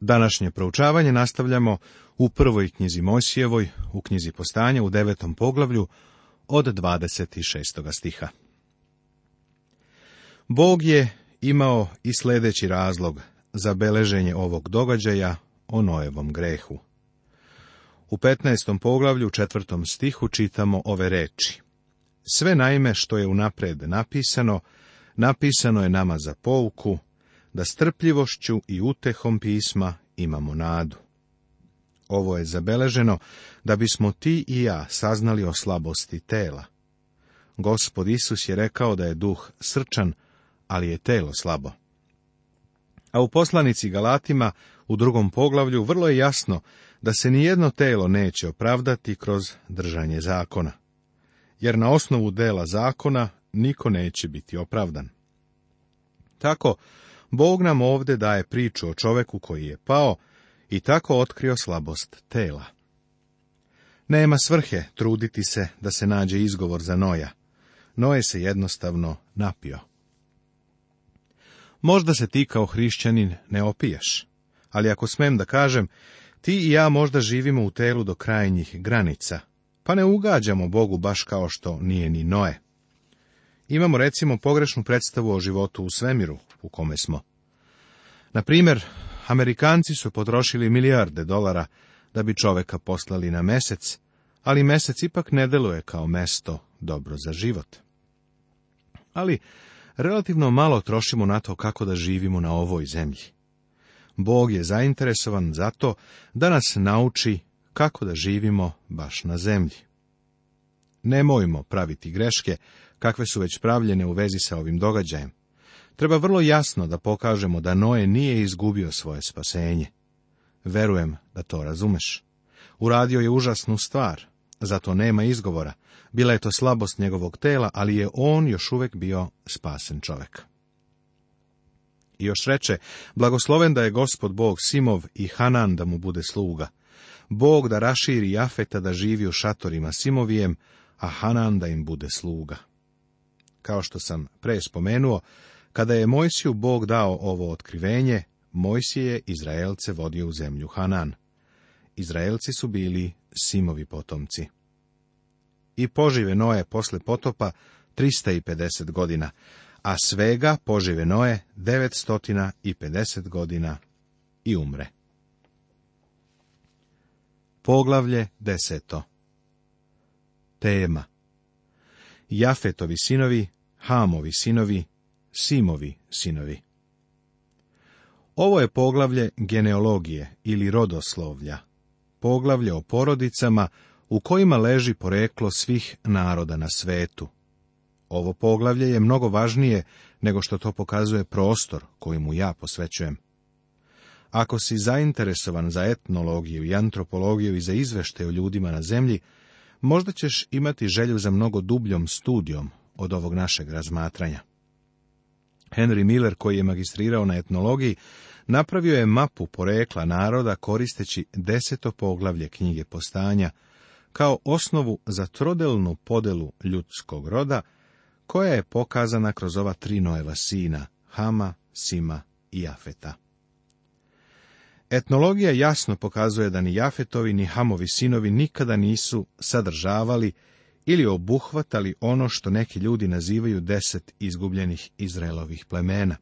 Današnje proučavanje nastavljamo u prvoj knjizi Mojsijevoj, u knjizi Postanja, u devetom poglavlju, od 26. stiha. Bog je imao i sljedeći razlog za beleženje ovog događaja o Nojevom grehu. U 15. poglavlju, četvrtom stihu, čitamo ove reči. Sve naime što je unapred napisano, napisano je nama za pouku, da strpljivošću i utehom pisma imamo nadu. Ovo je zabeleženo da bismo ti i ja saznali o slabosti tela. Gospod Isus je rekao da je duh srčan, ali je telo slabo. A u poslanici Galatima u drugom poglavlju vrlo je jasno da se nijedno telo neće opravdati kroz držanje zakona. Jer na osnovu dela zakona niko neće biti opravdan. Tako Bog nam ovde daje priču o čoveku koji je pao i tako otkrio slabost tela. Nema svrhe truditi se da se nađe izgovor za Noja. Noje se jednostavno napio. Možda se ti kao hrišćanin ne opiješ, ali ako smem da kažem, ti i ja možda živimo u telu do krajnjih granica, pa ne ugađamo Bogu baš kao što nije ni Noje. Imamo recimo pogrešnu predstavu o životu u svemiru u kome smo. Na primjer, Amerikanci su potrošili milijarde dolara da bi čoveka poslali na mesec, ali mesec ipak ne deluje kao mesto dobro za život. Ali relativno malo trošimo na to kako da živimo na ovoj zemlji. Bog je zainteresovan za to da nas nauči kako da živimo baš na zemlji. Nemojmo praviti greške kakve su već pravljene u vezi sa ovim događajem. Treba vrlo jasno da pokažemo da Noe nije izgubio svoje spasenje. Verujem da to razumeš. Uradio je užasnu stvar, zato nema izgovora. Bila je to slabost njegovog tela, ali je on još uvek bio spasen čovek. I još reče, blagosloven da je gospod Bog Simov i Hanan da mu bude sluga. Bog da raširi Jafeta da živi u šatorima Simovijem, a Hanan da im bude sluga. Kao što sam pre spomenuo, kada je Mojsiju Bog dao ovo otkrivenje, Mojsije je Izraelce vodio u zemlju Hanan. Izraelci su bili simovi potomci. I požive Noe posle potopa 350 godina, a svega požive Noe 950 godina i umre. Poglavlje deseto Tema Jafetovi sinovi, Hamovi sinovi, Simovi sinovi. Ovo je poglavlje genealogije ili rodoslovlja, poglavlje o porodicama u kojima leži poreklo svih naroda na svetu. Ovo poglavlje je mnogo važnije nego što to pokazuje prostor koji ja posvećujem. Ako si zainteresovan za etnologiju i antropologiju i za izvešte o ljudima na zemlji, Možda ćeš imati želju za mnogo dubljom studijom od ovog našeg razmatranja. Henry Miller, koji je magistrirao na etnologiji, napravio je mapu porekla naroda koristeći deseto poglavlje knjige postanja kao osnovu za trodelnu podelu ljudskog roda, koja je pokazana kroz ova tri nojeva sina, Hama, Sima i Afeta. Etnologija jasno pokazuje da ni Jafetovi ni Hamovi sinovi nikada nisu sadržavali ili obuhvatali ono što neki ljudi nazivaju deset izgubljenih Izraelovih plemena.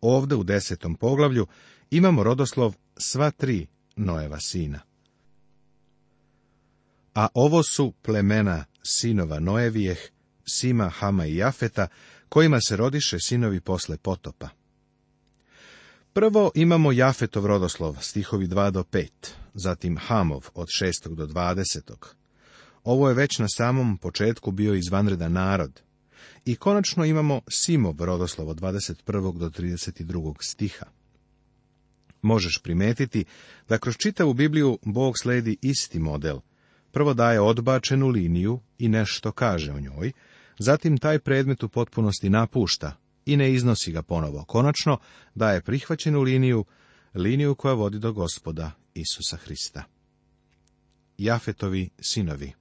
Ovde u desetom poglavlju imamo rodoslov sva tri Noeva sina. A ovo su plemena sinova Noevijeh, Sima, Hama i Jafeta, kojima se rodiše sinovi posle potopa. Prvo imamo Jafetov rodoslov, stihovi 2 do 5, zatim Hamov od 6 do 20. Ovo je već na samom početku bio izvanredan narod. I konačno imamo Simov rodoslov od 21. do 32. stiha. Možeš primetiti da kroz čitavu Bibliju Bog sledi isti model. Prvo daje odbačenu liniju i nešto kaže o njoj, zatim taj predmet u potpunosti napušta, i ne iznosi ga ponovo. Konačno daje prihvaćenu liniju, liniju koja vodi do gospoda Isusa Hrista. Jafetovi sinovi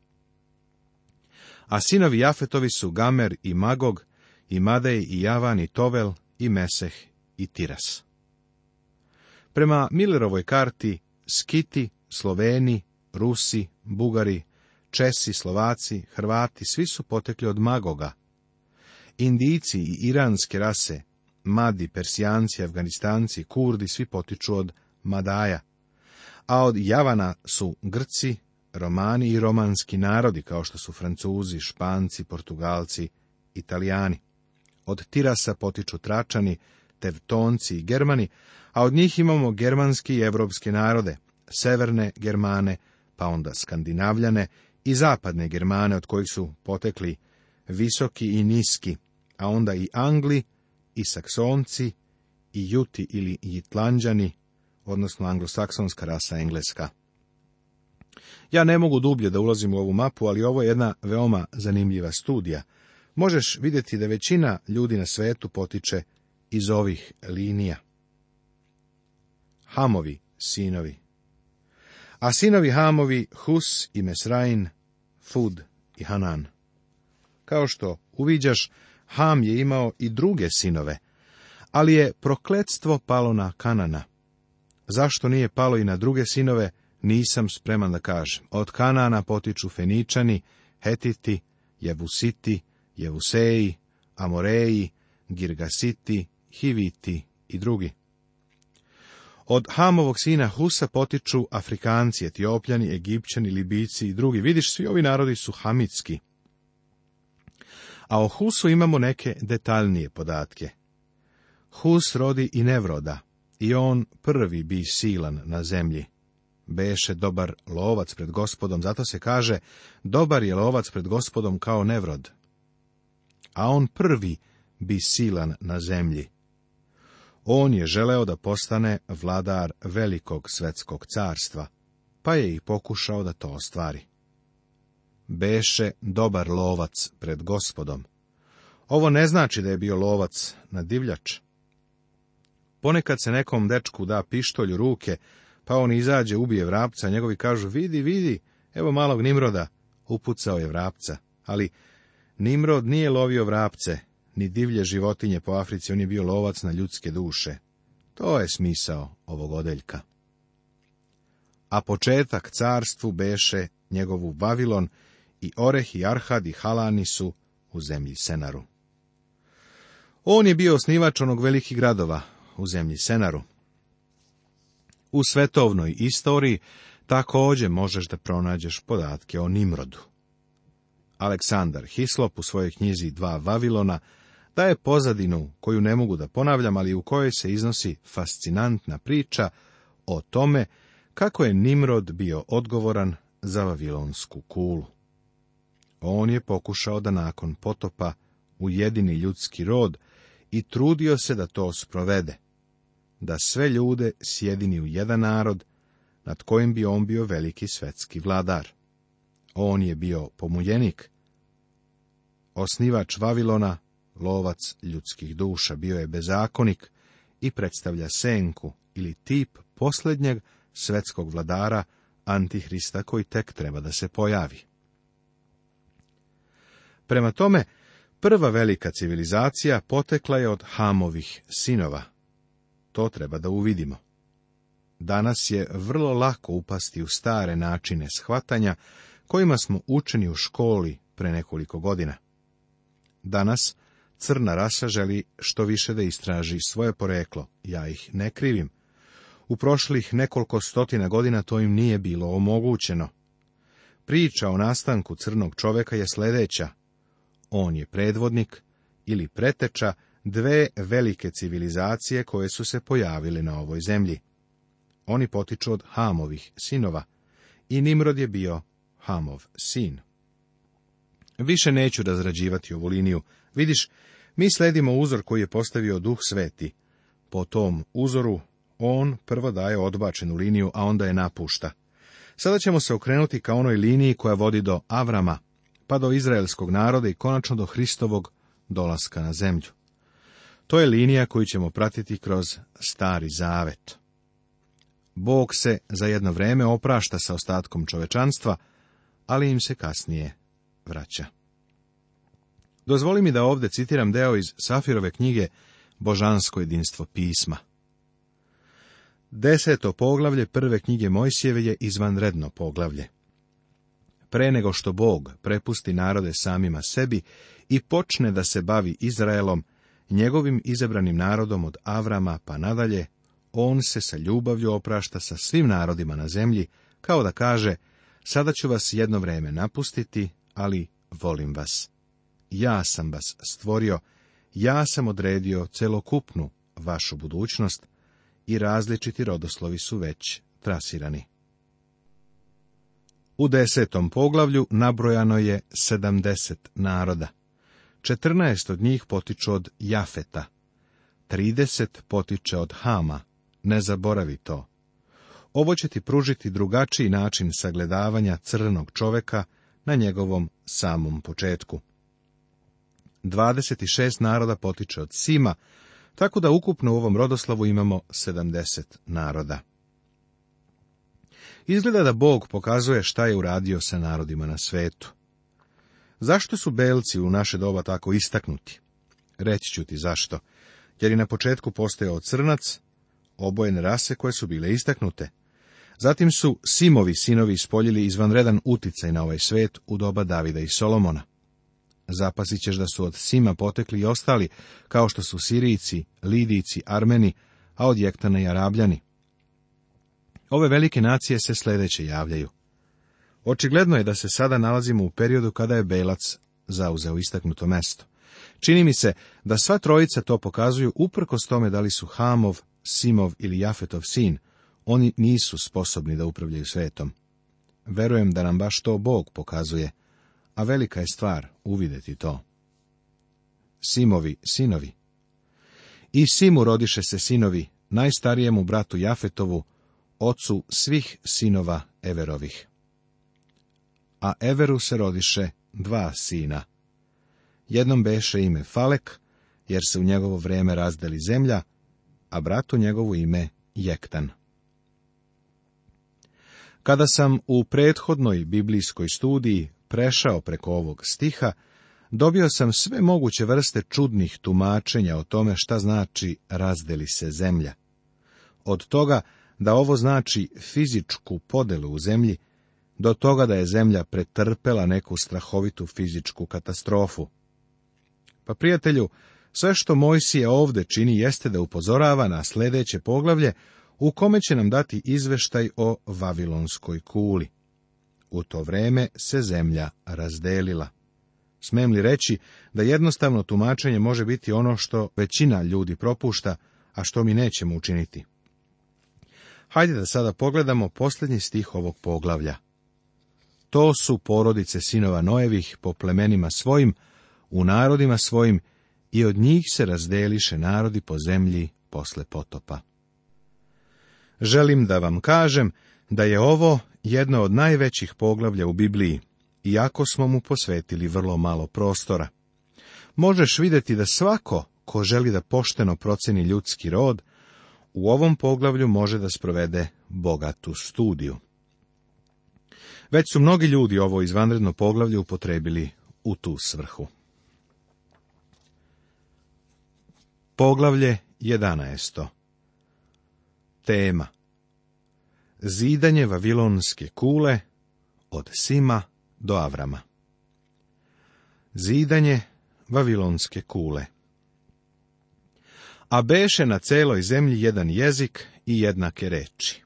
A sinovi Jafetovi su Gamer i Magog, i Madej i Javan i Tovel i Meseh i Tiras. Prema Millerovoj karti, Skiti, Sloveni, Rusi, Bugari, Česi, Slovaci, Hrvati, svi su potekli od Magoga, Indijci i iranske rase, Madi, Persijanci, Afganistanci, Kurdi, svi potiču od Madaja. A od Javana su Grci, Romani i romanski narodi, kao što su Francuzi, Španci, Portugalci, Italijani. Od Tirasa potiču Tračani, Tevtonci i Germani, a od njih imamo germanski i evropske narode, severne Germane, pa onda Skandinavljane i zapadne Germane, od kojih su potekli visoki i niski, a onda i Angli, i Saksonci, i Juti ili Jitlanđani, odnosno anglosaksonska rasa engleska. Ja ne mogu dublje da ulazim u ovu mapu, ali ovo je jedna veoma zanimljiva studija. Možeš vidjeti da većina ljudi na svetu potiče iz ovih linija. Hamovi, sinovi. A sinovi Hamovi, Hus i Mesrain, Fud i Hanan. Kao što uviđaš, Ham je imao i druge sinove, ali je prokletstvo palo na Kanana. Zašto nije palo i na druge sinove, nisam spreman da kažem. Od Kanana potiču Feničani, Hetiti, Jebusiti, Jevuseji, Amoreji, Girgasiti, Hiviti i drugi. Od Hamovog sina Husa potiču Afrikanci, Etiopljani, Egipćani, Libijci i drugi. Vidiš, svi ovi narodi su hamitski a o Husu imamo neke detaljnije podatke. Hus rodi i Nevroda, i on prvi bi silan na zemlji. Beše dobar lovac pred gospodom, zato se kaže, dobar je lovac pred gospodom kao Nevrod. A on prvi bi silan na zemlji. On je želeo da postane vladar velikog svetskog carstva, pa je i pokušao da to ostvari beše dobar lovac pred gospodom. Ovo ne znači da je bio lovac na divljač. Ponekad se nekom dečku da pištolju ruke, pa on izađe, ubije vrapca, njegovi kažu, vidi, vidi, evo malog Nimroda, upucao je vrapca. Ali Nimrod nije lovio vrapce, ni divlje životinje po Africi, on je bio lovac na ljudske duše. To je smisao ovog odeljka. A početak carstvu beše njegovu Bavilon, i Oreh i Arhad i Halani su u zemlji Senaru. On je bio osnivač onog velikih gradova u zemlji Senaru. U svetovnoj istoriji također možeš da pronađeš podatke o Nimrodu. Aleksandar Hislop u svojoj knjizi Dva Vavilona daje pozadinu koju ne mogu da ponavljam, ali u kojoj se iznosi fascinantna priča o tome kako je Nimrod bio odgovoran za Vavilonsku kulu. Pa on je pokušao da nakon potopa ujedini ljudski rod i trudio se da to sprovede, da sve ljude sjedini u jedan narod, nad kojim bi on bio veliki svetski vladar. On je bio pomuljenik, osnivač Vavilona, lovac ljudskih duša, bio je bezakonik i predstavlja senku ili tip posljednjeg svetskog vladara Antihrista koji tek treba da se pojavi. Prema tome, prva velika civilizacija potekla je od Hamovih sinova. To treba da uvidimo. Danas je vrlo lako upasti u stare načine shvatanja kojima smo učeni u školi pre nekoliko godina. Danas crna rasa želi što više da istraži svoje poreklo, ja ih ne krivim. U prošlih nekoliko stotina godina to im nije bilo omogućeno. Priča o nastanku crnog čoveka je sledeća, on je predvodnik ili preteča dve velike civilizacije koje su se pojavile na ovoj zemlji. Oni potiču od Hamovih sinova i Nimrod je bio Hamov sin. Više neću razrađivati ovu liniju. Vidiš, mi sledimo uzor koji je postavio duh sveti. Po tom uzoru on prvo daje odbačenu liniju, a onda je napušta. Sada ćemo se okrenuti ka onoj liniji koja vodi do Avrama, pa do izraelskog naroda i konačno do Hristovog dolaska na zemlju. To je linija koju ćemo pratiti kroz Stari Zavet. Bog se za jedno vrijeme oprašta sa ostatkom čovečanstva, ali im se kasnije vraća. Dozvoli mi da ovdje citiram deo iz Safirove knjige Božansko jedinstvo pisma. Deseto poglavlje prve knjige Mojsijeve je izvanredno poglavlje pre nego što Bog prepusti narode samima sebi i počne da se bavi Izraelom, njegovim izabranim narodom od Avrama pa nadalje, on se sa ljubavlju oprašta sa svim narodima na zemlji, kao da kaže, sada ću vas jedno vrijeme napustiti, ali volim vas. Ja sam vas stvorio, ja sam odredio celokupnu vašu budućnost i različiti rodoslovi su već trasirani. U desetom poglavlju nabrojano je sedamdeset naroda. Četrnaest od njih potiču od Jafeta. Trideset potiče od Hama. Ne zaboravi to. Ovo će ti pružiti drugačiji način sagledavanja crnog čoveka na njegovom samom početku. 26 naroda potiče od Sima, tako da ukupno u ovom rodoslavu imamo 70 naroda. Izgleda da Bog pokazuje šta je uradio sa narodima na svetu. Zašto su belci u naše doba tako istaknuti? Reći ću ti zašto. Jer je na početku postojao crnac, obojene rase koje su bile istaknute. Zatim su Simovi sinovi ispoljili izvanredan uticaj na ovaj svet u doba Davida i Solomona. Zapasit ćeš da su od Sima potekli i ostali, kao što su sirijici, lidijici, Armeni, a od Jektana i Arabljani. Ove velike nacije se sljedeće javljaju. Očigledno je da se sada nalazimo u periodu kada je Belac zauzeo istaknuto mesto. Čini mi se da sva trojica to pokazuju uprkos tome da li su Hamov, Simov ili Jafetov sin, oni nisu sposobni da upravljaju svetom. Verujem da nam baš to Bog pokazuje, a velika je stvar uvidjeti to. Simovi, sinovi. I Simu rodiše se sinovi, najstarijemu bratu Jafetovu, ocu svih sinova Everovih. A Everu se rodiše dva sina. Jednom beše ime Falek, jer se u njegovo vrijeme razdeli zemlja, a bratu njegovo ime Jektan. Kada sam u prethodnoj biblijskoj studiji prešao preko ovog stiha, dobio sam sve moguće vrste čudnih tumačenja o tome šta znači razdeli se zemlja. Od toga da ovo znači fizičku podelu u zemlji, do toga da je zemlja pretrpela neku strahovitu fizičku katastrofu. Pa prijatelju, sve što Mojsije ovde čini jeste da upozorava na sljedeće poglavlje u kome će nam dati izveštaj o Vavilonskoj kuli. U to vreme se zemlja razdelila. Smem li reći da jednostavno tumačenje može biti ono što većina ljudi propušta, a što mi nećemo učiniti? Hajde da sada pogledamo posljednji stih ovog poglavlja. To su porodice sinova Noevih po plemenima svojim, u narodima svojim i od njih se razdeliše narodi po zemlji posle potopa. Želim da vam kažem da je ovo jedno od najvećih poglavlja u Bibliji, iako smo mu posvetili vrlo malo prostora. Možeš vidjeti da svako ko želi da pošteno proceni ljudski rod, u ovom poglavlju može da sprovede bogatu studiju. Već su mnogi ljudi ovo izvanredno poglavlje upotrebili u tu svrhu. Poglavlje 11. Tema Zidanje Vavilonske kule od Sima do Avrama Zidanje Vavilonske kule a beše na celoj zemlji jedan jezik i jednake reči.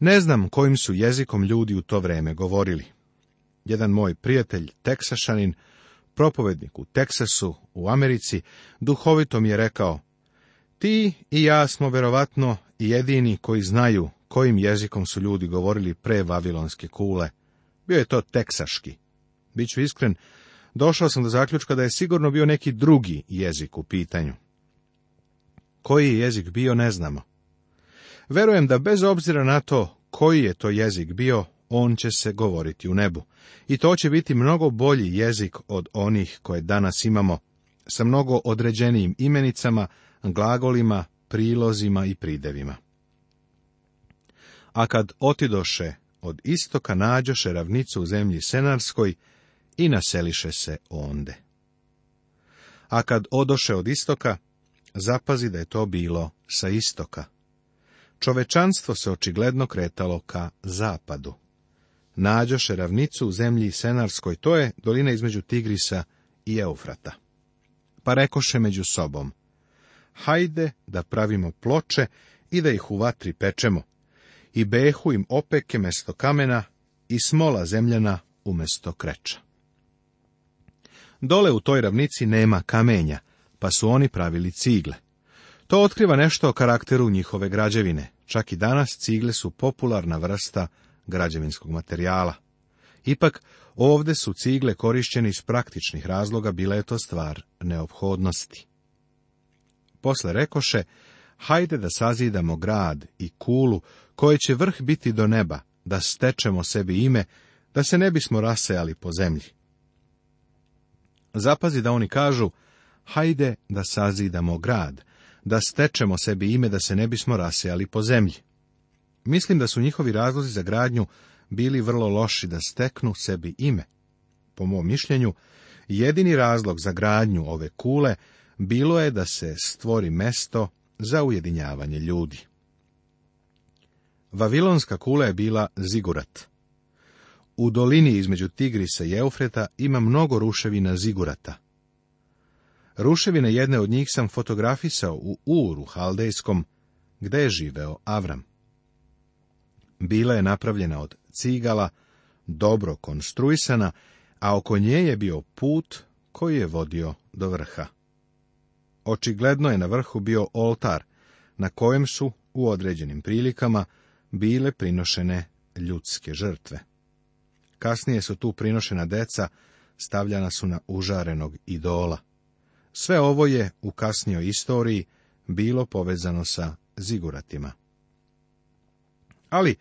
Ne znam kojim su jezikom ljudi u to vreme govorili. Jedan moj prijatelj, teksašanin, propovednik u Teksasu, u Americi, duhovito mi je rekao, ti i ja smo verovatno jedini koji znaju kojim jezikom su ljudi govorili pre Vavilonske kule. Bio je to teksaški. Biću iskren, došao sam do zaključka da je sigurno bio neki drugi jezik u pitanju. Koji jezik bio, ne znamo. Verujem da bez obzira na to koji je to jezik bio, on će se govoriti u nebu. I to će biti mnogo bolji jezik od onih koje danas imamo, sa mnogo određenijim imenicama, glagolima, prilozima i pridevima. A kad otidoše od istoka nađoše ravnicu u zemlji Senarskoj i naseliše se onde. A kad odoše od istoka, Zapazi da je to bilo sa istoka. Čovečanstvo se očigledno kretalo ka zapadu. Nađoše ravnicu u zemlji Senarskoj, to je dolina između Tigrisa i Eufrata. Pa rekoše među sobom, hajde da pravimo ploče i da ih u vatri pečemo. I behu im opeke mesto kamena i smola zemljana umjesto kreča. Dole u toj ravnici nema kamenja, pa su oni pravili cigle. To otkriva nešto o karakteru njihove građevine. Čak i danas cigle su popularna vrsta građevinskog materijala. Ipak, ovde su cigle korišćene iz praktičnih razloga, bila je to stvar neophodnosti. Posle rekoše, hajde da sazidamo grad i kulu, koje će vrh biti do neba, da stečemo sebi ime, da se ne bismo rasejali po zemlji. Zapazi da oni kažu, hajde da sazidamo grad, da stečemo sebi ime da se ne bismo rasejali po zemlji. Mislim da su njihovi razlozi za gradnju bili vrlo loši da steknu sebi ime. Po mom mišljenju, jedini razlog za gradnju ove kule bilo je da se stvori mesto za ujedinjavanje ljudi. Vavilonska kula je bila zigurat. U dolini između Tigrisa i Eufreta ima mnogo ruševina zigurata. Ruševine jedne od njih sam fotografisao u Uru Haldejskom, gde je živeo Avram. Bila je napravljena od cigala, dobro konstruisana, a oko nje je bio put koji je vodio do vrha. Očigledno je na vrhu bio oltar, na kojem su, u određenim prilikama, bile prinošene ljudske žrtve. Kasnije su tu prinošena deca, stavljana su na užarenog idola. Sve ovo je u kasnijoj istoriji bilo povezano sa ziguratima. Ali,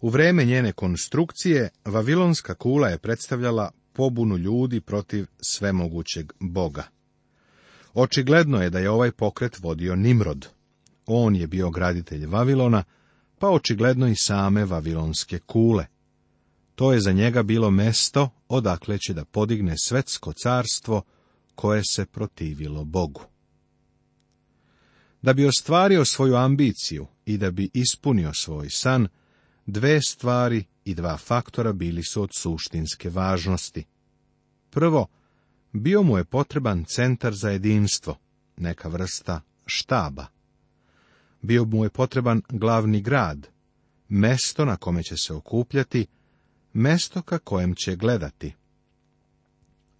u vreme njene konstrukcije, Vavilonska kula je predstavljala pobunu ljudi protiv svemogućeg boga. Očigledno je da je ovaj pokret vodio Nimrod. On je bio graditelj Vavilona, pa očigledno i same Vavilonske kule. To je za njega bilo mesto odakle će da podigne svetsko carstvo koje se protivilo Bogu. Da bi ostvario svoju ambiciju i da bi ispunio svoj san, dve stvari i dva faktora bili su od suštinske važnosti. Prvo, bio mu je potreban centar za jedinstvo, neka vrsta štaba. Bio mu je potreban glavni grad, mesto na kome će se okupljati, mesto ka kojem će gledati.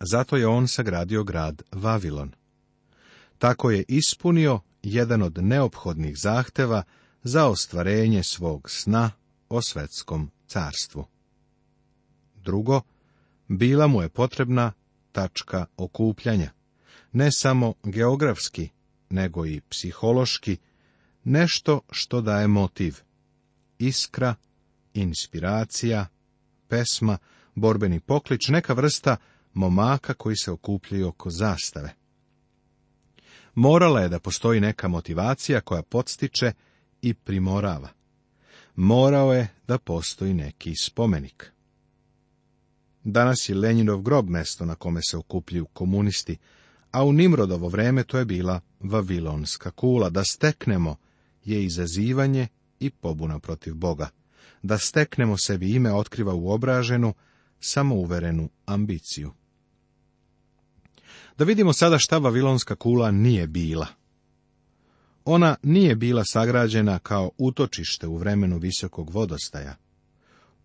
Zato je on sagradio grad Vavilon. Tako je ispunio jedan od neophodnih zahteva za ostvarenje svog sna o svetskom carstvu. Drugo, bila mu je potrebna tačka okupljanja, ne samo geografski, nego i psihološki, nešto što daje motiv. Iskra, inspiracija, pesma, borbeni poklič, neka vrsta momaka koji se okupljaju oko zastave. Morala je da postoji neka motivacija koja podstiče i primorava. Morao je da postoji neki spomenik. Danas je Lenjinov grob mesto na kome se okupljaju komunisti, a u Nimrodovo vreme to je bila Vavilonska kula. Da steknemo je izazivanje i pobuna protiv Boga. Da steknemo sebi ime otkriva uobraženu, samouverenu ambiciju. Da vidimo sada šta Vavilonska kula nije bila. Ona nije bila sagrađena kao utočište u vremenu visokog vodostaja.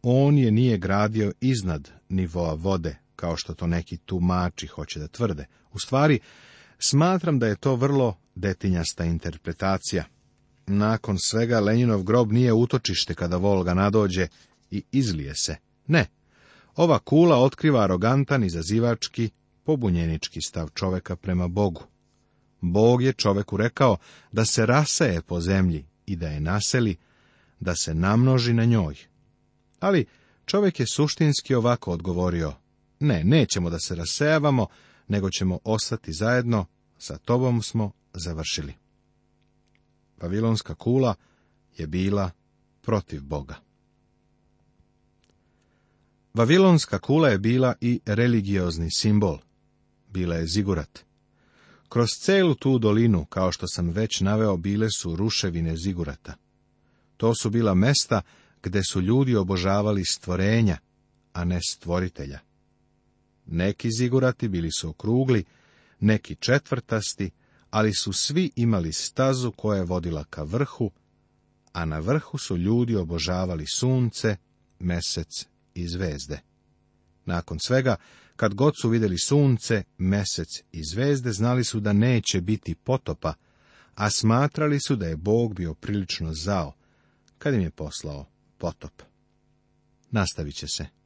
On je nije gradio iznad nivoa vode, kao što to neki tumači hoće da tvrde. U stvari, smatram da je to vrlo detinjasta interpretacija. Nakon svega, Leninov grob nije utočište kada Volga nadođe i izlije se. Ne, ova kula otkriva arogantan, izazivački pobunjenički stav čoveka prema Bogu. Bog je čoveku rekao da se raseje po zemlji i da je naseli, da se namnoži na njoj. Ali čovek je suštinski ovako odgovorio, ne, nećemo da se rasejavamo, nego ćemo ostati zajedno, sa tobom smo završili. Pavilonska kula je bila protiv Boga. Vavilonska kula je bila i religiozni simbol bila je zigurat. Kroz celu tu dolinu, kao što sam već naveo, bile su ruševine zigurata. To su bila mesta gde su ljudi obožavali stvorenja, a ne stvoritelja. Neki zigurati bili su okrugli, neki četvrtasti, ali su svi imali stazu koja je vodila ka vrhu, a na vrhu su ljudi obožavali sunce, mesec i zvezde. Nakon svega, kad god su vidjeli sunce, mesec i zvezde, znali su da neće biti potopa, a smatrali su da je Bog bio prilično zao, kad im je poslao potop. Nastavit će se.